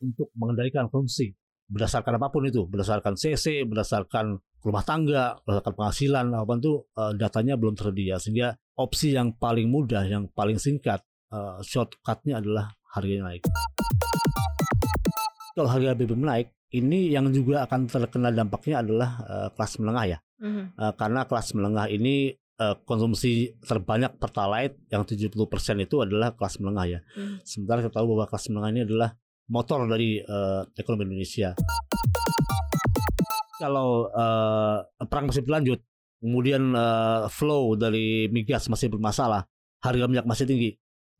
untuk mengendalikan konsumsi berdasarkan apa pun itu, berdasarkan CC, berdasarkan rumah tangga, berdasarkan penghasilan, apa itu uh, datanya belum tersedia sehingga opsi yang paling mudah, yang paling singkat, uh, shortcutnya adalah harganya naik. Kalau harga BBM naik, ini yang juga akan terkena dampaknya adalah uh, kelas menengah ya, mm-hmm. uh, karena kelas menengah ini uh, konsumsi terbanyak pertalite yang 70% itu adalah kelas menengah ya. Mm. Sementara kita tahu bahwa kelas menengah ini adalah motor dari uh, ekonomi Indonesia. Kalau uh, perang masih berlanjut, kemudian uh, flow dari migas masih bermasalah, harga minyak masih tinggi.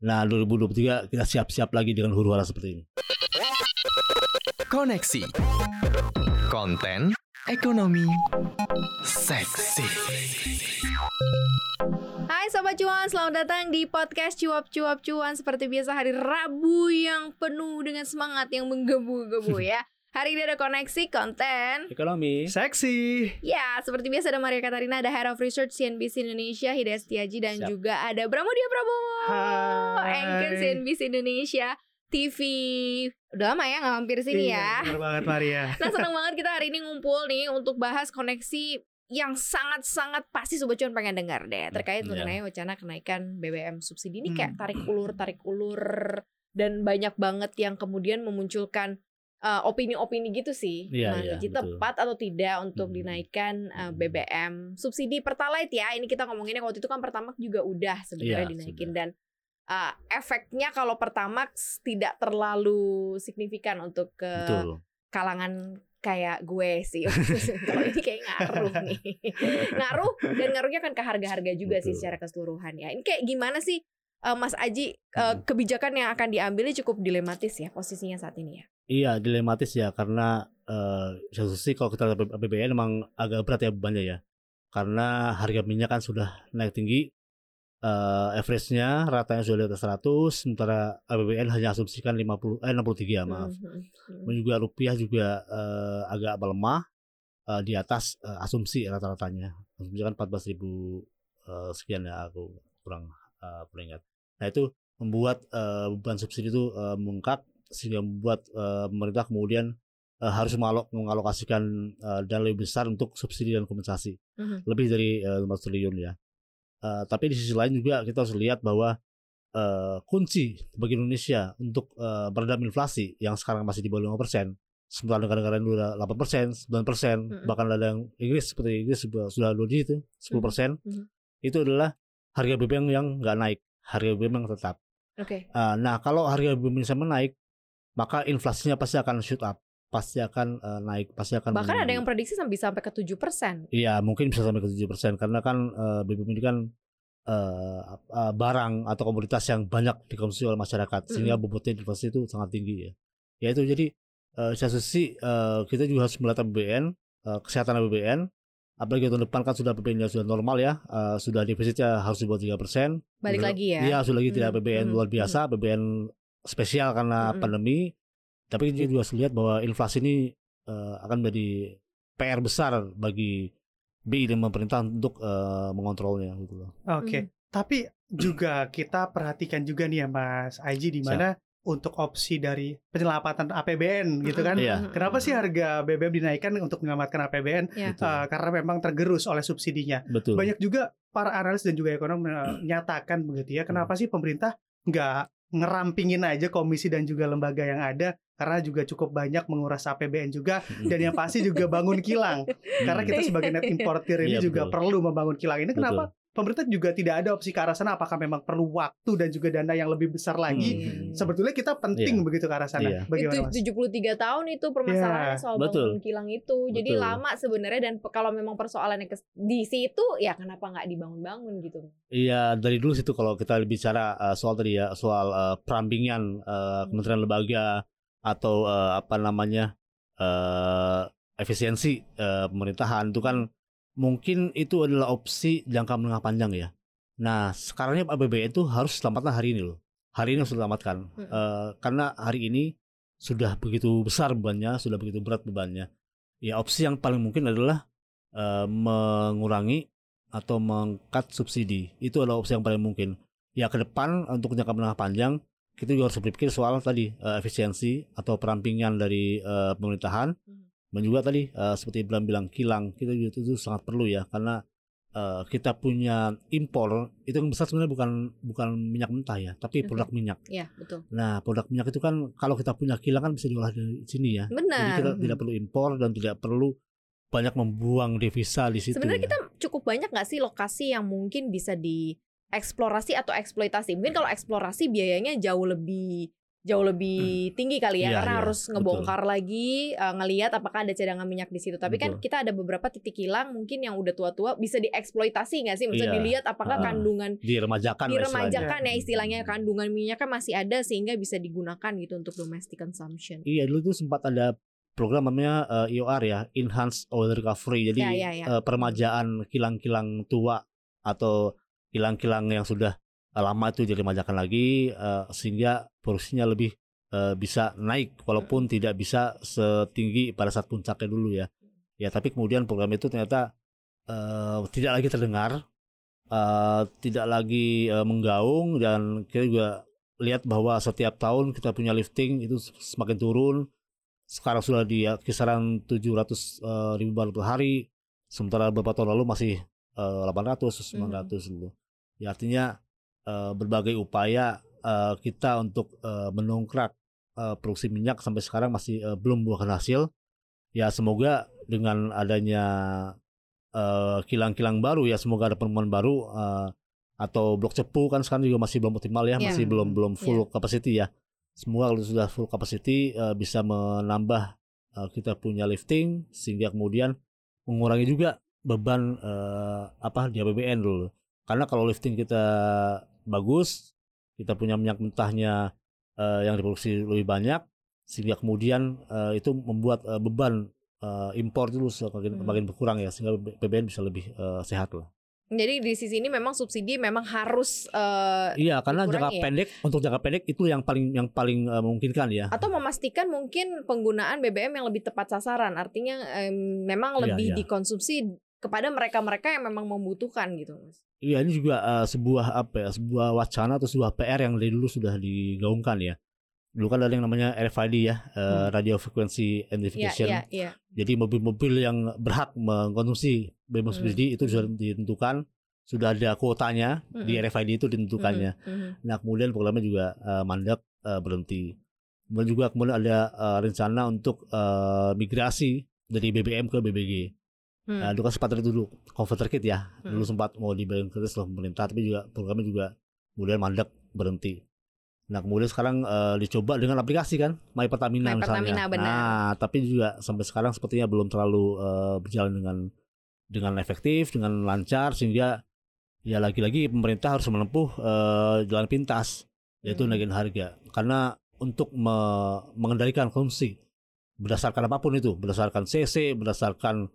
Nah, 2023 kita siap-siap lagi dengan huru-hara seperti ini. Koneksi Konten Ekonomi Seksi Sobat Cuan, selamat datang di podcast Cuap-Cuap Cuan. Seperti biasa hari Rabu yang penuh dengan semangat yang menggebu-gebu ya. Hari ini ada koneksi konten. Ekonomi. Seksi. Ya, seperti biasa ada Maria Katarina, ada Head of Research CNBC Indonesia, Hidayat Setiaji Dan Siap. juga ada Pramudia Prabowo. Hai. Anchor CNBC Indonesia TV Udah lama ya nggak mampir sini iya, ya. Bener banget Maria. Nah seneng banget kita hari ini ngumpul nih Untuk bahas koneksi yang sangat-sangat pasti sobat cuan pengen dengar deh terkait yeah. mengenai wacana kenaikan BBM subsidi ini kayak hmm. tarik ulur tarik ulur dan banyak banget yang kemudian memunculkan uh, opini-opini gitu sih yeah, nah, yeah, tepat atau tidak untuk hmm. dinaikkan uh, eh, BBM subsidi pertalite ya ini kita ngomonginnya waktu itu kan pertamax juga udah sebenarnya yeah, dinaikin sudah. dan uh, efeknya kalau pertamax tidak terlalu signifikan untuk ke Betul. kalangan kayak gue sih. Kalau ini kayak ngaruh nih. ngaruh dan ngaruhnya kan ke harga-harga juga Betul. sih secara keseluruhan ya. Ini kayak gimana sih uh, Mas Aji uh, kebijakan yang akan diambil ini cukup dilematis ya posisinya saat ini ya. Iya, dilematis ya karena uh, satu sisi kalau kita lihat BBM memang agak berat ya bebannya ya. Karena harga minyak kan sudah naik tinggi uh, average-nya ratanya sudah di atas 100 sementara APBN hanya asumsikan 50 eh 63 ya maaf. Mm -hmm. juga rupiah juga uh, agak melemah uh, di atas uh, asumsi rata-ratanya. Asumsi kan 14 ribu uh, sekian ya aku kurang uh, ingat. Nah itu membuat uh, beban subsidi itu uh, mengungkap sehingga membuat uh, pemerintah kemudian uh, harus mengalok, mengalokasikan uh, dana lebih besar untuk subsidi dan kompensasi mm -hmm. lebih dari uh, 5 triliun ya. Uh, tapi di sisi lain juga kita harus lihat bahwa uh, kunci bagi Indonesia untuk uh, meredam inflasi yang sekarang masih di bawah 5 persen, sementara negara-negara yang udah 8 persen, 9 persen, mm -hmm. bahkan ada yang Inggris seperti Inggris sudah, sudah dua digit 10 persen, mm -hmm. itu adalah harga BBM yang nggak naik, harga BBM yang tetap. Oke. Okay. Uh, nah kalau harga BBM bisa menaik, maka inflasinya pasti akan shoot up pasti akan uh, naik, pasti akan bahkan ada yang prediksi sampai sampai ke tujuh persen. Iya, mungkin bisa sampai ke tujuh persen karena kan uh, BBM ini kan uh, uh, barang atau komoditas yang banyak dikonsumsi oleh masyarakat sehingga bobotnya inflasi itu sangat tinggi ya. Ya itu jadi uh, satu sisi uh, kita juga harus melihat BBN, uh, kesehatan BBN apalagi tahun depan kan sudah BBN sudah normal ya, uh, sudah defisitnya harus di bawah tiga persen. Balik lagi ya? Iya, sudah lagi tidak BBN hmm. luar biasa, hmm. Spesial karena hmm. pandemi tapi kita juga harus lihat bahwa inflasi ini uh, akan menjadi PR besar bagi BI dan pemerintah untuk uh, mengontrolnya gitu loh. Oke. Okay. Hmm. Tapi juga kita perhatikan juga nih ya Mas Aji di mana untuk opsi dari penyelamatan APBN gitu kan. Iya. Kenapa sih harga BBM dinaikkan untuk menyelamatkan APBN? Yeah. Uh, karena memang tergerus oleh subsidinya. Betul. Banyak juga para analis dan juga ekonom menyatakan begitu ya. Kenapa hmm. sih pemerintah nggak ngerampingin aja komisi dan juga lembaga yang ada karena juga cukup banyak menguras APBN juga dan yang pasti juga bangun kilang. Karena kita sebagai net importer ini iya, juga perlu membangun kilang ini. Kenapa? Betul. Pemerintah juga tidak ada opsi ke arah sana apakah memang perlu waktu dan juga dana yang lebih besar lagi hmm. sebetulnya kita penting yeah. begitu ke arah sana yeah. bagaimana itu 73 tahun itu permasalahannya yeah. soal betul. bangun kilang itu jadi betul. lama sebenarnya dan kalau memang persoalannya di situ ya kenapa nggak dibangun-bangun gitu iya dari dulu situ kalau kita bicara uh, soal tadi ya soal uh, perampingan uh, kementerian lembaga atau uh, apa namanya uh, efisiensi uh, pemerintahan itu kan mungkin itu adalah opsi jangka menengah panjang ya. Nah sekarangnya APBN itu harus selamatkan hari ini loh. Hari ini harus selamatkan hmm. uh, karena hari ini sudah begitu besar bebannya, sudah begitu berat bebannya. Ya opsi yang paling mungkin adalah uh, mengurangi atau mengkat subsidi. Itu adalah opsi yang paling mungkin. Ya ke depan untuk jangka menengah panjang kita juga harus berpikir soal tadi uh, efisiensi atau perampingan dari uh, pemerintahan Hmm. Dan juga tadi uh, seperti Ibram bilang kilang kita juga itu, itu sangat perlu ya karena uh, kita punya impor itu yang besar sebenarnya bukan bukan minyak mentah ya tapi Oke. produk minyak. Ya, betul. Nah produk minyak itu kan kalau kita punya kilang kan bisa diolah dari sini ya. Jadi Benar. kita Hmm. tidak perlu impor dan tidak perlu banyak membuang devisa di situ. Sebenarnya ya. kita cukup banyak nggak sih lokasi yang mungkin bisa dieksplorasi atau eksploitasi? Mungkin kalau eksplorasi biayanya jauh lebih jauh lebih tinggi kali ya Iya, karena iya, harus ngebongkar lagi eh, ngelihat apakah ada cadangan minyak di situ. Tapi kan Betul. kita ada beberapa titik kilang mungkin yang udah tua-tua bisa dieksploitasi nggak sih? Maksudnya Iya. dilihat apakah Ah. kandungan diremajakan diremajakan ya istilahnya kandungan minyaknya masih ada sehingga bisa digunakan gitu untuk domestic consumption. Iya dulu tuh sempat ada program namanya eh, IOR ya, Enhanced Oil Recovery. Jadi Ya, ya, ya. peremajaan kilang-kilang tua atau kilang-kilang yang sudah lama itu diremajakan lagi eh, sehingga produksinya lebih eh, bisa naik walaupun tidak bisa setinggi pada saat puncaknya dulu ya. Ya tapi kemudian program itu ternyata eh, tidak lagi terdengar, eh, tidak lagi eh, menggaung dan kita juga lihat bahwa setiap tahun kita punya lifting itu semakin turun. Sekarang sudah di kisaran 700 eh, ribu barrel per hari, sementara beberapa tahun lalu masih eh, 800 900 gitu. Ya artinya eh, berbagai upaya eh, kita untuk eh, mendongkrak eh, produksi minyak sampai sekarang masih eh, belum buahkan hasil. Ya semoga dengan adanya kilang-kilang baru ya semoga ada penemuan baru eh, atau blok cepu kan sekarang juga masih belum optimal ya, Iya. masih belum belum full capacity ya. Semoga kalau sudah full capacity eh, bisa menambah eh, kita punya lifting sehingga kemudian mengurangi juga beban eh, apa di APBN dulu. Karena kalau lifting kita bagus, kita punya minyak mentahnya eh, yang diproduksi lebih banyak sehingga kemudian eh, itu membuat eh, beban eh, impor itu semakin Hmm. berkurang ya sehingga PBN bisa lebih eh, sehat lah. Jadi di sisi ini memang subsidi memang harus eh, Iya, karena jangka ya? pendek untuk jangka pendek itu yang paling yang paling eh, memungkinkan ya. atau memastikan mungkin penggunaan BBM yang lebih tepat sasaran. Artinya em, memang Iya, lebih iya. dikonsumsi kepada mereka-mereka yang memang membutuhkan gitu, Mas. Iya, ini juga eh, sebuah apa ya, sebuah wacana atau sebuah PR yang dari dulu sudah digaungkan ya. Dulu kan ada yang namanya RFID ya, eh, Hmm. Radio Frequency Identification. iya, iya. Jadi mobil-mobil yang berhak mengkonsumsi BBM Hmm. itu sudah Hmm. ditentukan, sudah ada kuotanya di Mm-mm. RFID itu ditentukannya. Mhm, mhm. Nah kemudian programnya juga eh, mandek eh, berhenti. Kemudian juga kemudian ada eh, rencana untuk eh, migrasi dari BBM ke BBG. Hmm. Nah, dulu kan sempat dulu converter kit ya. Dulu Hmm. sempat mau dibayar ke oleh pemerintah, tapi juga programnya juga kemudian mandek berhenti. Nah kemudian sekarang eh, dicoba dengan aplikasi kan, My Pertamina My misalnya. Pertamina, benar. Nah tapi juga sampai sekarang sepertinya belum terlalu eh, berjalan dengan dengan efektif, dengan lancar sehingga ya lagi-lagi pemerintah harus menempuh eh, jalan pintas yaitu Hmm. naikin harga karena untuk me- mengendalikan konsumsi berdasarkan apa pun itu berdasarkan CC berdasarkan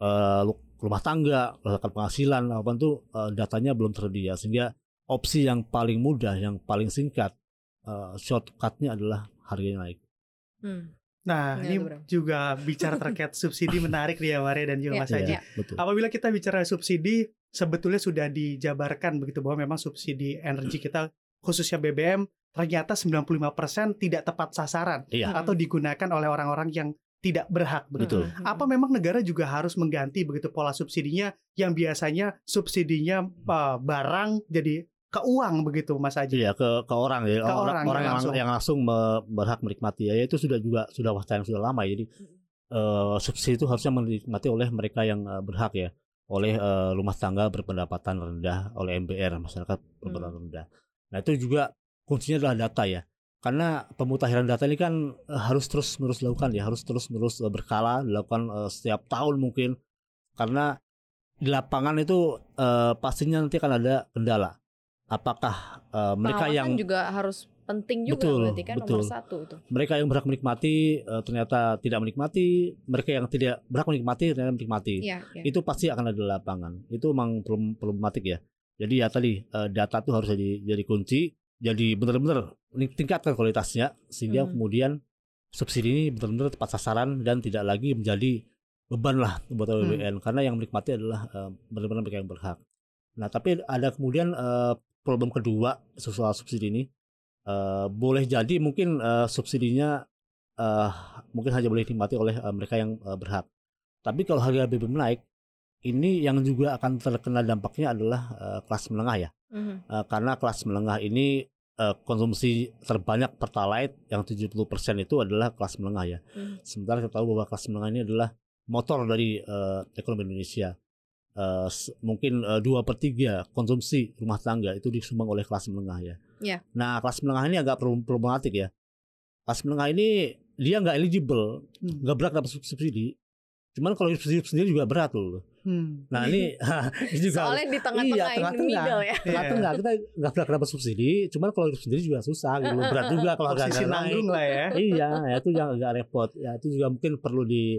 eh, lu- rumah tangga berdasarkan penghasilan apa itu eh, datanya belum tersedia sehingga opsi yang paling mudah yang paling singkat eh, shortcutnya adalah harganya naik Hmm. Nah, Ya, ini benar. juga bicara terkait subsidi menarik nih ya Maria dan juga Iya, Mas Haji. betul Apabila kita bicara subsidi, sebetulnya sudah dijabarkan begitu bahwa memang subsidi energi kita khususnya BBM ternyata 95% tidak tepat sasaran iya atau digunakan oleh orang-orang yang tidak berhak begitu. Betul. Apa memang negara juga harus mengganti begitu pola subsidinya yang biasanya subsidinya uh, barang jadi ke uang begitu Mas Haji? Iya ke ke orang ya Ke orang, orang, orang ya, yang langsung. yang langsung me- berhak menikmati ya itu sudah juga sudah wacana yang sudah lama ya. jadi eh, subsidi itu harusnya menikmati oleh mereka yang eh, berhak ya oleh eh, rumah tangga berpendapatan rendah oleh MBR masyarakat berpendapatan rendah. Nah itu juga kuncinya adalah data ya karena pemutahiran data ini kan eh, harus terus menerus dilakukan ya harus terus menerus eh, berkala dilakukan eh, setiap tahun mungkin karena di lapangan itu eh, pastinya nanti akan ada kendala apakah eh, mereka Pengawasan yang juga harus penting juga Betul, berarti kan betul. nomor satu itu. mereka yang berhak menikmati eh, ternyata tidak menikmati mereka yang tidak berhak menikmati ternyata menikmati Iya, iya. itu pasti akan ada di lapangan itu memang problem problematik ya jadi ya tadi data tuh harus jadi jadi kunci jadi benar-benar tingkatkan kualitasnya sehingga Hmm. kemudian subsidi ini benar-benar tepat sasaran dan tidak lagi menjadi beban lah buat APBN karena yang menikmati adalah eh, benar-benar mereka yang berhak. Nah tapi ada kemudian eh, problem kedua soal subsidi ini uh, boleh jadi mungkin uh, subsidinya uh, mungkin hanya boleh dinikmati oleh uh, mereka yang uh, berhak. Tapi kalau harga BBM naik, ini yang juga akan terkena dampaknya adalah uh, kelas menengah ya. Mm-hmm. Uh, karena kelas menengah ini uh, konsumsi terbanyak pertalite yang 70% itu adalah kelas menengah ya. Mm. Sementara kita tahu bahwa kelas menengah ini adalah motor dari uh, ekonomi Indonesia. Uh, mungkin dua per tiga konsumsi rumah tangga itu disumbang oleh kelas menengah ya. Yeah. Nah kelas menengah ini agak problematik ya. Kelas menengah ini dia nggak eligible, hmm. nggak hmm. berhak dapat subsidi. Cuman kalau subsidi sendiri juga berat loh. Hmm. Nah ini, juga soalnya di tengah-tengah iya, tengah -tengah, middle ya. Tengah-tengah kita nggak berhak dapat subsidi, cuman kalau sendiri juga susah, gitu. berat juga kalau harga naik. lah ya. iya, ya itu yang agak repot. Ya itu juga mungkin perlu di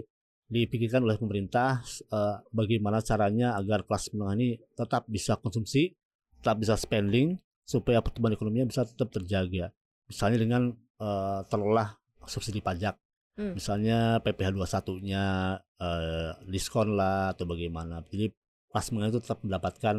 dipikirkan oleh pemerintah uh, bagaimana caranya agar kelas menengah ini tetap bisa konsumsi, tetap bisa spending supaya pertumbuhan ekonominya bisa tetap terjaga. Misalnya dengan uh, telolah subsidi pajak. Hmm. Misalnya PPh 21-nya uh, diskon lah atau bagaimana. Jadi kelas menengah itu tetap mendapatkan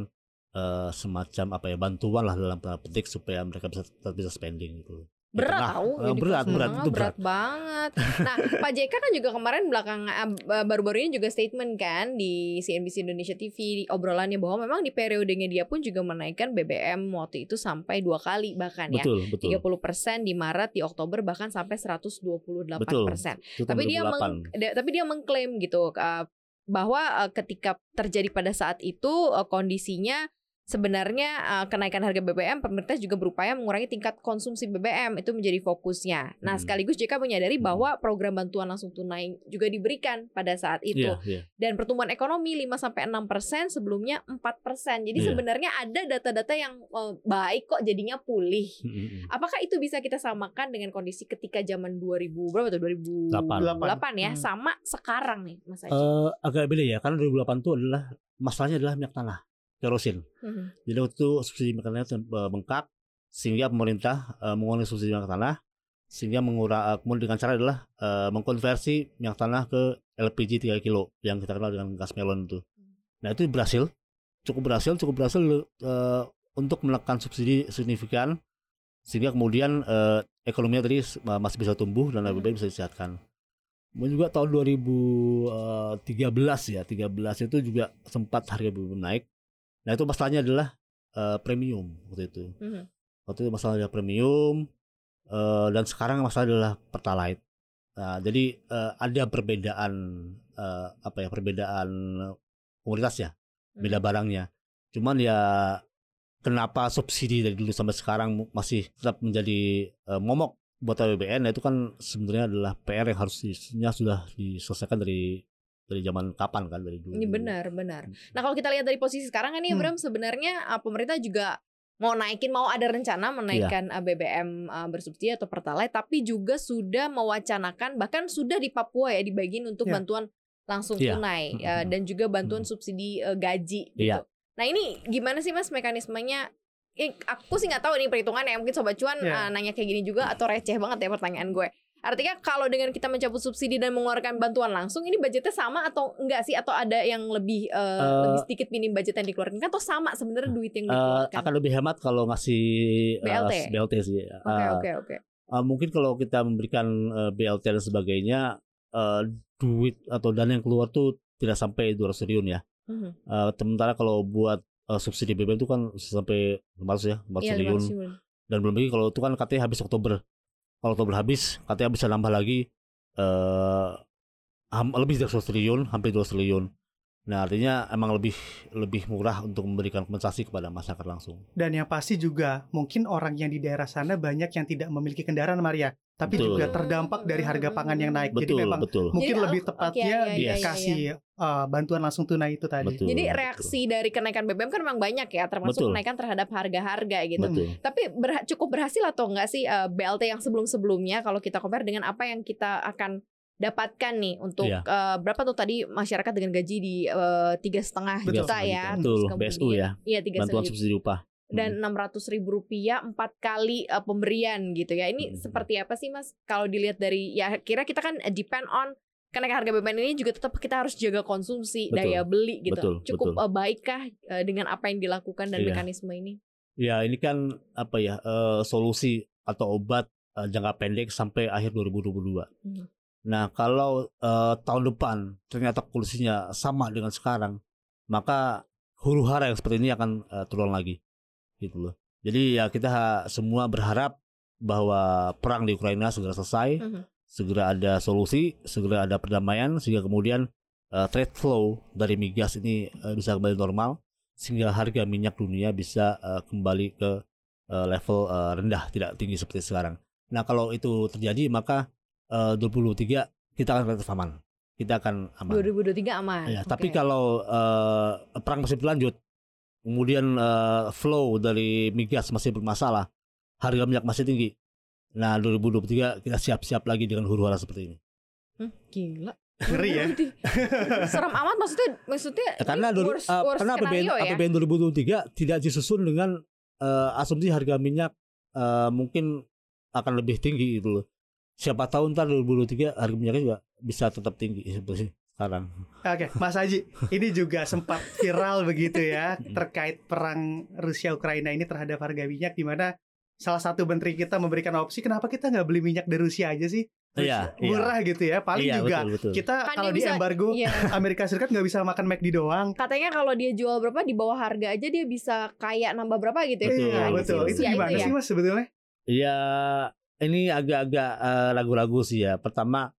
uh, semacam apa ya bantuan lah dalam petik supaya mereka bisa tetap bisa spending gitu berat tahu uh, berat berat itu berat. berat banget. Nah Pak JK kan juga kemarin belakang eh, baru-baru ini juga statement kan di CNBC Indonesia TV di obrolannya bahwa memang di periodenya dia pun juga menaikkan BBM waktu itu sampai dua kali bahkan betul, ya betul. 30 persen di Maret di Oktober bahkan sampai 128 persen. Tapi dia meng, tapi dia mengklaim gitu uh, bahwa uh, ketika terjadi pada saat itu uh, kondisinya sebenarnya uh, kenaikan harga BBM pemerintah juga berupaya mengurangi tingkat konsumsi BBM itu menjadi fokusnya. Nah, hmm. sekaligus JK menyadari hmm. bahwa program bantuan langsung tunai juga diberikan pada saat itu. Yeah, yeah. Dan pertumbuhan ekonomi 5 sampai 6% sebelumnya 4%. Jadi yeah. sebenarnya ada data-data yang uh, baik kok jadinya pulih. Hmm. Apakah itu bisa kita samakan dengan kondisi ketika zaman 2000 berapa tuh 2008 ya hmm. sama sekarang nih Mas Aji? Uh, agak beda ya karena 2008 itu adalah masalahnya adalah minyak tanah kerosin. Hmm. Jadi waktu itu subsidi tanah eh, bengkak sehingga pemerintah uh, mengurangi subsidi minyak tanah sehingga mengurang uh, kemudian dengan cara adalah uh, mengkonversi minyak tanah ke LPG 3 kilo yang kita kenal dengan gas melon itu. Nah itu berhasil, cukup berhasil, cukup berhasil uh, untuk menekan subsidi signifikan sehingga kemudian uh, ekonominya tadi masih bisa tumbuh dan lebih baik bisa disehatkan. Kemudian juga tahun 2013 ya, 13 itu juga sempat harga BBM naik Nah itu masalahnya adalah uh, premium waktu itu. Mm-hmm. Waktu itu masalahnya premium uh, dan sekarang masalah adalah pertalite. Nah, jadi uh, ada perbedaan uh, apa ya perbedaan komoditas ya, beda mm-hmm. barangnya. Cuman ya kenapa subsidi dari dulu sampai sekarang masih tetap menjadi uh, momok buat APBN nah itu kan sebenarnya adalah PR yang harusnya sudah diselesaikan dari dari zaman kapan kan dari dulu. Ini benar, benar. Nah, kalau kita lihat dari posisi sekarang kan nih, hmm. Bram, sebenarnya uh, pemerintah juga mau naikin mau ada rencana menaikkan iya. BBM uh, bersubsidi atau pertalite tapi juga sudah mewacanakan bahkan sudah di Papua ya dibagiin untuk yeah. bantuan langsung yeah. tunai uh, dan juga bantuan hmm. subsidi uh, gaji gitu. Yeah. Nah, ini gimana sih Mas mekanismenya? Eh, aku sih nggak tahu ini perhitungan ya mungkin sobat cuan yeah. uh, nanya kayak gini juga atau receh banget ya pertanyaan gue. Artinya kalau dengan kita mencabut subsidi dan mengeluarkan bantuan langsung ini budgetnya sama atau enggak sih atau ada yang lebih uh, uh, lebih sedikit minim budget yang dikeluarkan kan atau sama sebenarnya duit yang dikeluarkan? Uh, akan lebih hemat kalau ngasih BLT. Uh, BLT sih. Oke oke oke. Mungkin kalau kita memberikan uh, BLT dan sebagainya uh, duit atau dana yang keluar tuh tidak sampai 200 triliun ya. Uh-huh. Uh, sementara kalau buat uh, subsidi BBM itu kan sampai 500 ya, 500 ya, triliun. Dan belum lagi kalau itu kan katanya habis Oktober kalau Oktober habis katanya bisa nambah lagi uh, lebih dari 100 triliun, hampir 2 triliun. Nah artinya emang lebih lebih murah untuk memberikan kompensasi kepada masyarakat langsung. Dan yang pasti juga mungkin orang yang di daerah sana banyak yang tidak memiliki kendaraan Maria, tapi betul. juga terdampak dari harga pangan yang naik. Betul, Jadi memang betul. mungkin Jadi, lebih tepatnya okay, ya, ya, dikasih ya, ya. Uh, bantuan langsung tunai itu tadi. Betul, Jadi reaksi betul. dari kenaikan BBM kan memang banyak ya, termasuk betul. kenaikan terhadap harga-harga gitu. Betul. Tapi ber cukup berhasil atau enggak sih uh, BLT yang sebelum-sebelumnya kalau kita compare dengan apa yang kita akan dapatkan nih untuk iya. uh, berapa tuh tadi masyarakat dengan gaji di eh, tiga setengah juta ya betul BSU ya iya tiga bantuan subsidi upah dan hmm. enam ratus ribu rupiah empat kali uh, pemberian gitu ya ini hmm. seperti apa sih mas kalau dilihat dari ya kira kita kan depend on kenaikan harga BBM ini juga tetap kita harus jaga konsumsi betul. daya beli gitu betul, cukup betul. Baikkah uh, dengan apa yang dilakukan dan iya. mekanisme ini ya ini kan apa ya uh, solusi atau obat uh, jangka pendek sampai akhir 2022. Hmm. Nah, kalau uh, tahun depan ternyata kondisinya sama dengan sekarang, maka huru hara yang seperti ini akan uh, turun lagi, gitu loh. Jadi ya kita semua berharap bahwa perang di Ukraina segera selesai, Mhm. segera ada solusi, segera ada perdamaian, sehingga kemudian uh, trade flow dari migas ini uh, bisa kembali normal, sehingga harga minyak dunia bisa uh, kembali ke uh, level uh, rendah, tidak tinggi seperti sekarang. Nah kalau itu terjadi maka uh, 2023 kita akan relatif aman, kita akan aman. 2023 aman. Ya, Oke. tapi kalau uh, perang masih berlanjut, kemudian uh, flow dari migas masih bermasalah, harga minyak masih tinggi. Nah, 2023 kita siap-siap lagi dengan huru hara seperti ini. Hmm, gila. Ngeri ya. Serem amat maksudnya maksudnya Ya, karena dulu- worst, uh, worst karena APBN, ya. APBN 2023 tidak disusun dengan uh, asumsi harga minyak uh, mungkin akan lebih tinggi gitu loh. Siapa tahu ntar 2023 harga minyaknya juga bisa tetap tinggi seperti sekarang. Oke, Mas Haji, ini juga sempat viral begitu ya terkait perang Rusia Ukraina ini terhadap harga minyak di mana salah satu menteri kita memberikan opsi kenapa kita nggak beli minyak dari Rusia aja sih? Iya, iya. Murah gitu ya. Paling Iya, juga betul, betul. kita Kan kalau dia di embargo Iya. Amerika Serikat nggak bisa makan McD doang. Katanya kalau dia jual berapa di bawah harga aja dia bisa kayak nambah berapa gitu ya. Betul, Iya, betul. Itu gimana ya. sih Mas sebetulnya? Ya ini agak-agak eh, ragu-ragu sih ya. Pertama,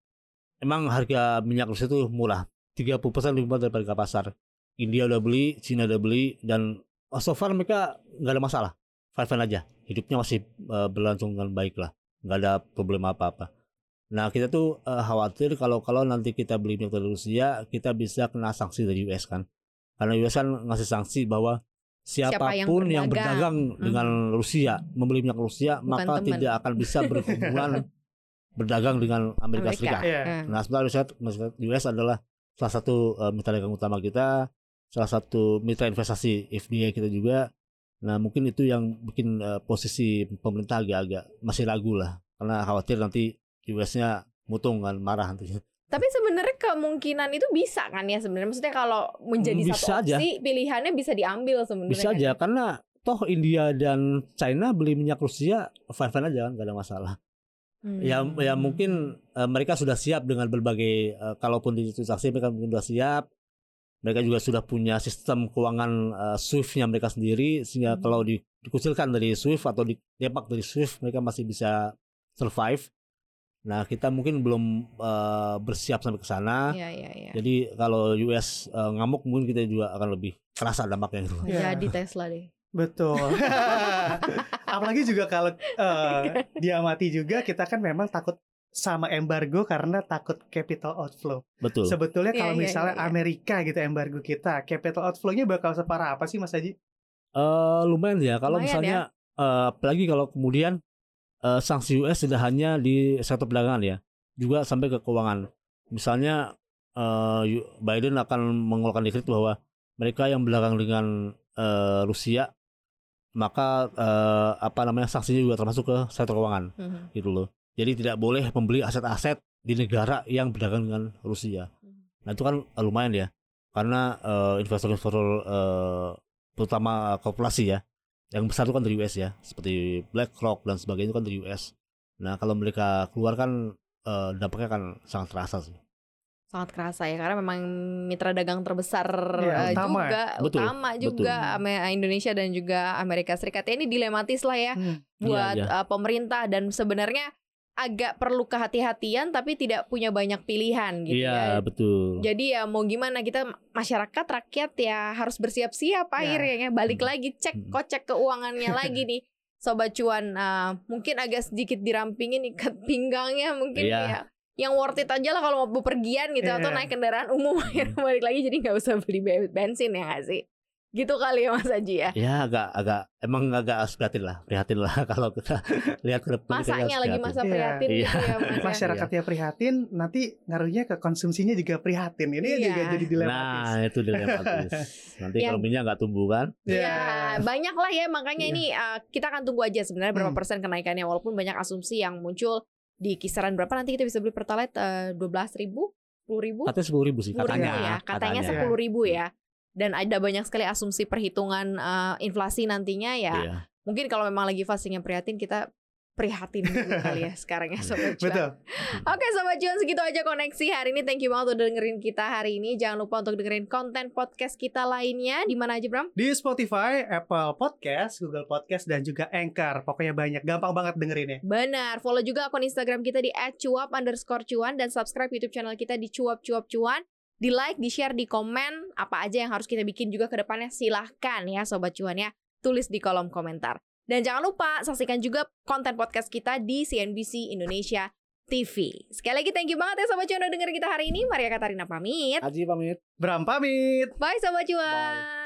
emang harga minyak Rusia itu murah. 30% lebih murah daripada pasar. India udah beli, Cina udah beli, dan oh, so far mereka nggak ada masalah. Fine-fine aja. Hidupnya masih eh, berlangsung dengan baik lah. Nggak ada problem apa-apa. Nah kita tuh eh, khawatir kalau kalau nanti kita beli minyak dari Rusia, kita bisa kena sanksi dari US kan. Karena US kan ngasih sanksi bahwa Siapa yang siapa pun yang berdagang. berdagang dengan Rusia, membeli minyak Rusia, Bukan maka teman. tidak akan bisa berhubungan berdagang dengan Amerika, Amerika. Serikat. Iya. Nah. Nah, sebenarnya US, US adalah salah satu eh, mitra dagang utama kita, salah satu mitra investasi FDI kita juga. Nah, mungkin itu yang bikin eh, posisi pemerintah agak-agak masih ragu lah, karena khawatir nanti US-nya mutung kan marah nanti. Tapi sebenarnya kemungkinan itu bisa kan ya sebenarnya. Maksudnya kalau menjadi Hmm, Bisa satu aja. opsi pilihannya bisa diambil sebenarnya. Bisa kan aja ya. karena toh India dan China beli minyak Rusia fine-fine aja kan, gak ada masalah. Hmm. Ya, ya mungkin eh, mereka sudah siap dengan berbagai, eh, kalaupun di transaksi mereka mungkin sudah siap. Mereka juga sudah punya sistem keuangan eh, SWIFT-nya mereka sendiri, sehingga Hmm. kalau di- dikucilkan dari SWIFT atau ditembak dari SWIFT, mereka masih bisa survive. Nah, kita mungkin belum eh, bersiap sampai ke sana. Iya iya iya. Jadi kalau US eh, ngamuk, mungkin kita juga akan lebih kerasa dampaknya gitu. Iya. Jadi Tesla deh. Betul. Apalagi juga kalau eh, diamati juga kita kan memang takut sama embargo karena takut capital outflow. Betul. Sebetulnya Iya, kalau iya, misalnya iya, iya. Amerika gitu embargo kita, capital outflow-nya bakal separah apa sih Mas Haji? Eh lumayan ya kalau misalnya eh, apalagi kalau kemudian eh, sanksi US tidak hanya di sektor perdagangan ya, juga sampai ke keuangan. Misalnya eh, Yu- Biden akan mengeluarkan dekret bahwa mereka yang berdagang dengan eh, Rusia maka eh, apa namanya sanksinya juga termasuk ke sektor keuangan Mhm. gitu loh. Jadi tidak boleh membeli aset-aset di negara yang berdagang dengan Rusia. Nah itu kan lumayan ya, karena investor-investor eh, terutama korporasi ya, yang besar itu kan dari US ya, seperti BlackRock dan sebagainya itu kan dari US. Nah kalau mereka keluar kan eh, dampaknya kan sangat terasa sih. sangat kerasa ya karena memang mitra dagang terbesar Iya, eh, utama juga Betul, utama juga betul. Ame- Indonesia dan juga Amerika Serikat Ya, ini dilematis lah ya Hmm. buat Iya, iya. eh, pemerintah dan sebenarnya agak perlu kehati-hatian tapi tidak punya banyak pilihan gitu Iya ya. betul. Jadi ya mau gimana kita masyarakat rakyat ya harus bersiap-siap Ya. akhirnya ya. balik Hmm. lagi cek Hmm. kocek keuangannya lagi nih sobat cuan eh, mungkin agak sedikit dirampingin ikat pinggangnya mungkin Iya. ya yang worth it aja lah kalau mau bepergian gitu atau Iya. naik kendaraan umum akhirnya balik lagi jadi nggak usah beli be- bensin ya nggak sih gitu kali ya Mas Aji ya Ya agak agak emang agak harus prihatin lah, prihatin lah kalau kita lihat ke depan. masanya lagi prihatin. masa Iya. prihatin Iya. gitu ya Mas ya. Masyarakatnya prihatin, nanti ngaruhnya ke konsumsinya juga prihatin. Ini Iya. juga jadi dilematis. Nah itu dilematis. Nanti kalau minyak nggak tumbuh kan? Ya, banyak lah ya makanya Iya. ini uh, kita akan tunggu aja sebenarnya berapa Hmm. persen kenaikannya walaupun banyak asumsi yang muncul di kisaran berapa nanti kita bisa beli pertalite dua belas ribu, sepuluh ribu, Katanya sepuluh ribu sih katanya. ribu ya, katanya Iya. sepuluh ribu ya. Dan ada banyak sekali asumsi perhitungan uh, inflasi nantinya ya. Iya. Mungkin kalau memang lagi fasenya prihatin kita prihatin dulu kali ya sekarang ya Sobat Cuan. Betul. Oke Sobat Cuan segitu aja koneksi hari ini. Thank you banget udah dengerin kita hari ini. Jangan lupa untuk dengerin konten podcast kita lainnya. Di mana aja Bram? Di Spotify, Apple Podcast, Google Podcast, dan juga Anchor. Pokoknya banyak. Gampang banget dengerinnya. Benar. Follow juga akun Instagram kita di @cuap underscore cuan dan subscribe YouTube channel kita di cuap cuap cuan. Di like, di share, di komen apa aja yang harus kita bikin juga ke depannya silahkan ya Sobat Cuan ya. Tulis di kolom komentar. Dan jangan lupa saksikan juga konten podcast kita di CNBC Indonesia TV. Sekali lagi thank you banget ya Sobat Cuan udah dengerin kita hari ini. Maria Katarina pamit. Aji pamit. Bram pamit. Bye Sobat Cuan.